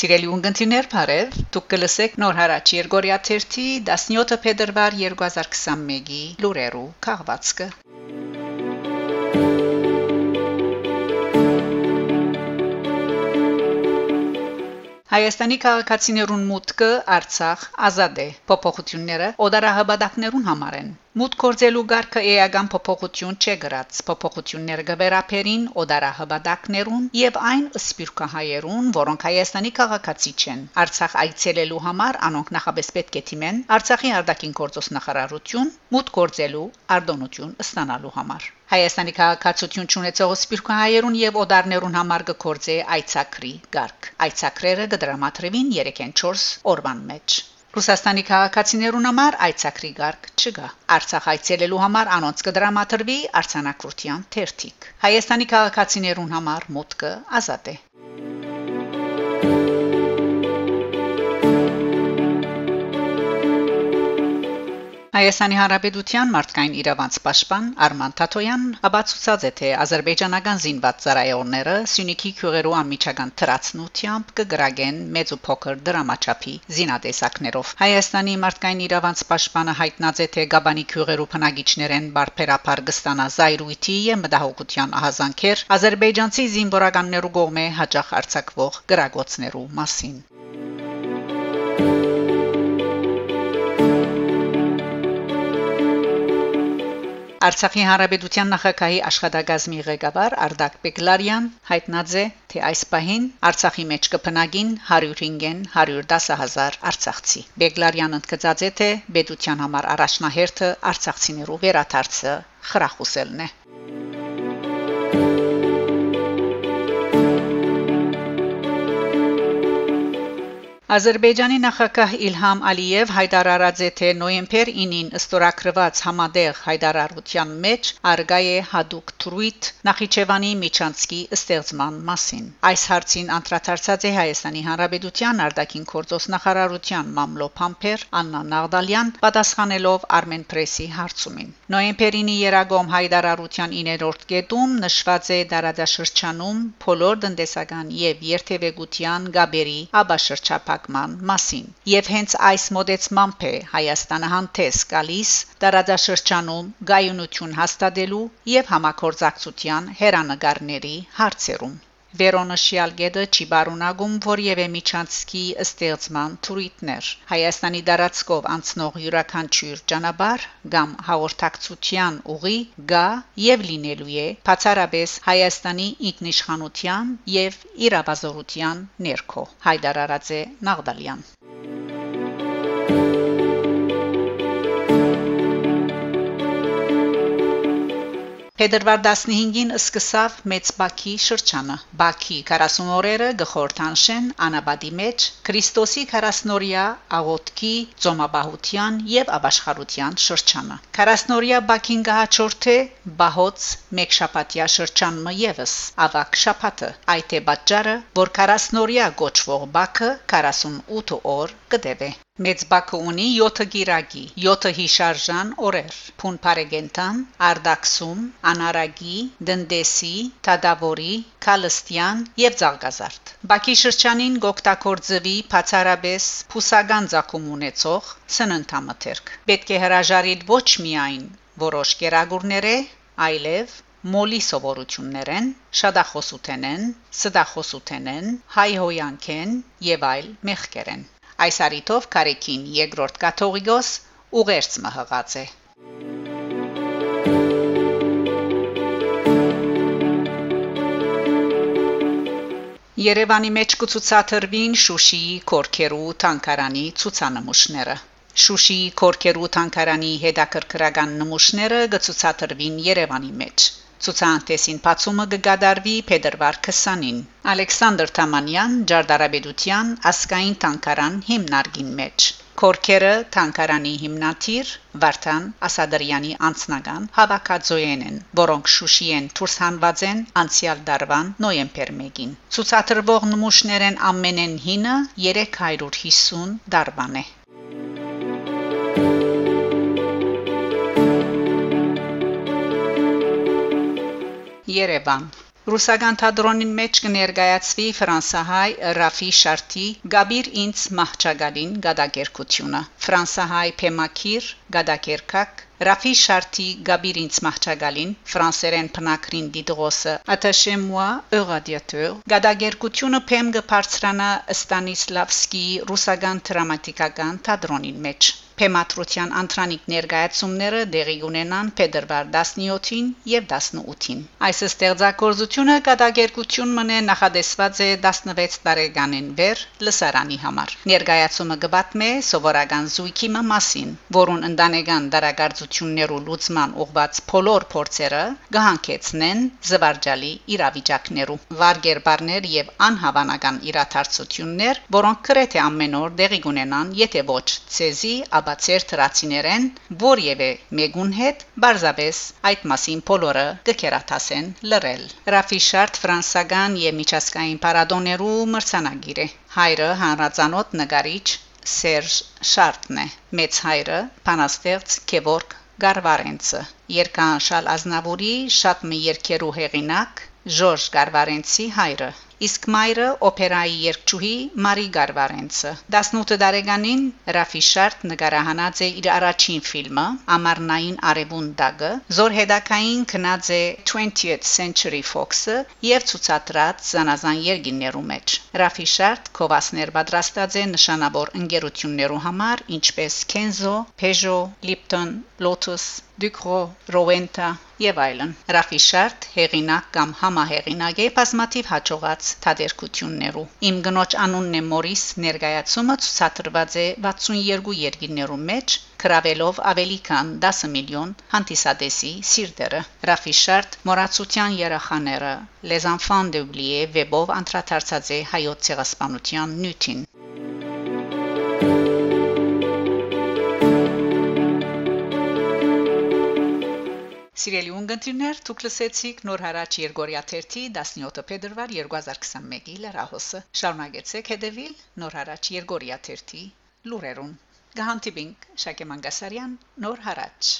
Սիրելի ունգընտիներ, բարև։ Դուք կլսեք նոր հարաճ Երգորիա 17 փետրվար 2021-ի լուրերու քաղվածքը։ Հայաստանի քաղաքացիներուն մուտքը Արցախ ազատ է։ Փոփոխությունները օդարահաբադակներուն համար են։ Մուտք կորձելու ղարքը էական փոփոխություն չէ գրած։ Փոփոխությունները գվերապերին օդարահաբադակներուն եւ այն սպիրկահայերուն, որոնք Հայաստանի քաղաքացի չեն։ Արցախ այցելելու համար անոնք նախաբես պետք է թիմեն Արցախի արտաքին գործոս նախարարություն մուտք կորձելու արտոնություն ստանալու համար։ Հայաստանի քաղաքացիություն ունեցող սպիրկահայերուն եւ օդարներուն համար կգործե այցակրի ղարք։ Այցակրերը կդրամատրվին 3-4 օրվան մեջ։ Ռուսաստանի քաղաքացիներուն համար այցակրի ղարք չկա։ Արցախ այցելելու համար անոնց կդրամատրվի արցանակրության թերթիկ։ Հայաստանի քաղաքացիներուն համար մուտքը ազատ է։ Հայաստանի Հանրապետության մարդկային իրավանց պաշտպան Արման Թաթոյան ապացուցած է թե ազերբայջանական զինված ծառայողները Սյունիքի քյուղերու անմիջական թրացնությամբ կգրագեն մեծ ու փոքր դրամաչափի զինատեսակներով Հայաստանի մարդկային իրավանց պաշտպանը հայտնած է թե Գաբանի քյուղերու բնակիչներեն բարբերապար կստանա զայրույթի եւ մտահոգության ահազանգեր ազերբայջանցի զինվորականներու կողմէ հաջող արձակվող գրագոցներու մասին Արցախի հանրապետության նախագահի աշխատակազմի ղեկավար Արտակ Բեկլարյան հայտնած է, թե այս պահին Արցախի մեջ կփնագին 105-ն 110000 արցախցի։ Բեկլարյանը ընդգծած է, թե պետության համար առաջնահերթը արցախցիներու վերաթարցը խրախուսելն է։ Ադրբեջանի նախագահ Իլհամ Ալիև հայտարարած է թե նոյեմբեր 9-ին ըստորակրված համադեղ հայտարարության մեջ արգայ է հadoop թրույթ Նախիջևանի Միչանցկի ստեղծման մասին։ Այս հարցին անդրադարձած է Հայաստանի Հանրապետության արտաքին գործոս նախարարության մամլոփամփեր Աննա Նաղդալյան պատասխանելով Armen Press-ի հարցումին։ Նոյեմբերինի երագոմ հայտարարության 9-րդ կետում նշված է դարադաշրջանում բոլոր տնտեսական եւ երթևեկության գաբերի աբաշրջապակ հեղափոխման մասին եւ հենց այս մոդեցմամբ է Հայաստանը հանդես գալիս տարածաշրջանում գայունություն հաստատելու եւ համակորձակցության հերանեկարների հարցերում Վերոնշյալ գեդը չի բարունակում որևէ միջանցքի ստեղծման թուրիթներ։ Հայաստանի դարածքով անցնող յուրաքանչյուր ճանապարհ կամ հաղորդակցության ուղի գա եւ լինելու է բացառապես Հայաստանի ինքնիշխանության եւ իրավազորության ներքո։ Հայդարարած է Նաղդալյան։ Փետրվար 15-ին սկսավ Մեծ Բաքի շրջանը։ Բաքի 40 օրերը գխորթանշեն անաբադի մեջ Քրիստոսի 40-օրյա աղոթքի, ծոմաբահության եւ ապաշխարության շրջանը։ 40-օրյա Բաքին գահաճորթե Բահոց Մեկշապատիա շրջանը եւս ավակ շապատը։ Այդ է պատճառը, որ 40-օրյա գոչվող Բաքը 48 օր կդեվե։ Մեծ Բաքը ունի 7 գիրագի, 7 հիշարժան օրեր՝ Փուն Փարեգենտան, Արդաքսում, Անարագի, Դնդեսի, Թադավորի, Քալստյան եւ Զարգազարդ։ Բաքի շրջանին գոկտակորձվի բացարաբես փուսական ցակում ունեցող սննդամթերք։ Պետք է հրաժարիլ ոչ միայն որոշ կերագուրները, այլև մոլի սովորություններեն, շադախոսութենեն, սդախոսութենեն, հայհոյանքեն եւ այլ մեղքերեն։ Այս արիտով Կարեկին երկրորդ կաթողիկոս ուղերձ մհղած է։ Երևանի մեջ կցուցադրվին Շուշիի Կորքերու Թանկարանի ցուցանմուշները։ Շուշիի Կորքերու Թանկարանի հետաքրքրական նմուշները կցուցադրվին Երևանի մեջ։ Ցուցանտեսին բացումը կգադարվի փետրվար 20-ին։ Ալեքսանդր Թամանյան Ջարդարաբեդության ասկային տանկարան հիմնարկին մեջ։ Կորքերը տանկարանի հիմնադիր Վարդան Ասադրյանի անձնական հավաքածոյեն են, որոնք Շուշիեն դուրս հանված են անցյալ դարվան նոյեմբեր 1-ին։ Ցուցադրվող նմուշներեն ամենեն հինը 350 դարվան է։ Երևան Ռուսական թատրոնին մեջ կներկայացվի ֆրանսահայ Ռաֆի Շարտի Գաբիր ինձ մահճագալին գադակերկությունը ֆրանսահայ Փեմակիր գադակերկակ Ռաֆի Շարտի Գաբիր ինձ մահճագալին ֆրանսերեն փնակրին դիդրոսը attaché moi au radiateur գադակերկությունը փեմ գբարձրանա Ստանիսլավսկի ռուսական դրամատիկական թատրոնին մեջ Փեմատրության անտրանիկ ներկայացումները դեղի ունենան փետրվար 17-ին եւ 18-ին։ Այս ստեղծագործությունը կատակերգություն մնե նախադեсված է 16 տարեկանին վեր լսարանի համար։ Ներկայացումը կբատմե սովորական զույգի մասին, որուն ընտանեկան դարակարծություններու լուծման ուղված փոլոր փորձերը կհանգեցնեն զվարճալի իրավիճակներու։ Վարգերբարներ եւ անհավանական իրաթարցություններ, որոնք գրեթե ամեն օր դեղի կունենան, եթե ոչ ցեզի, ապա բացեր թրացիներեն որևէ մեկուն հետ բարձաբես այդ մասին բոլորը կկերաթասեն լրել Ռաֆիշարտ ֆրանսական եւ միջազգային պարադոներու մրցանագիր է հայրը հանրացանոթ նկարիչ Սերժ Շարտն է մեծ հայրը Փանաստեղծ Քևորգ Գարվարենցը Երկանշալ Ազնավուրի շատ մի երկերու հեղինակ Ժորժ Գարվարենցի հայրը իսկ մայրը օպերայի երգչուհի Մարի Գարվարենցը 18 տարեկանին Ռաֆիշարտ նկարահանած է իր առաջին ֆիլմը Ամառնային արևունդակը զորհեդակային քնած է 20th Century Fox-ը եւ ցուցադրած զանազան երգիներու մեջ Ռաֆիշարտ կովասներ պատրաստած է նշանավոր ընկերություններու համար ինչպես Kenzo, Peugeot, Lipton, Lotus Դուկրո, Ռովենտա եւ այլն։ Ռաֆիշարտ հեղինակ կամ համահեղինակ է բազմաթիվ հաջողած թատերկություններու։ Իմ գնոջ անունն է Մորիս, ներկայացումը ցուցադրված է 62 երկիներու մեջ, գրավելով ավելի քան 10 միլիոն հանդիսադեսի սիրտերը։ Ռաֆիշարտ մորացության երախաները Les enfants d'oublier վեբով անդրադարձած է հայոց ցեղասպանության նյութին։ Սիրելի ունգընտիրներ, դուք լսեցիք Նոր հարաճ Երգորիա 1-ի 17 փետրվար 2021-ի լրահոսը։ Շարունակեցեք հետևել Նոր հարաճ Երգորիա 1-ի լուրերուն։ Գահանտիբինգ Շակե Մանգասարյան Նոր հարաճ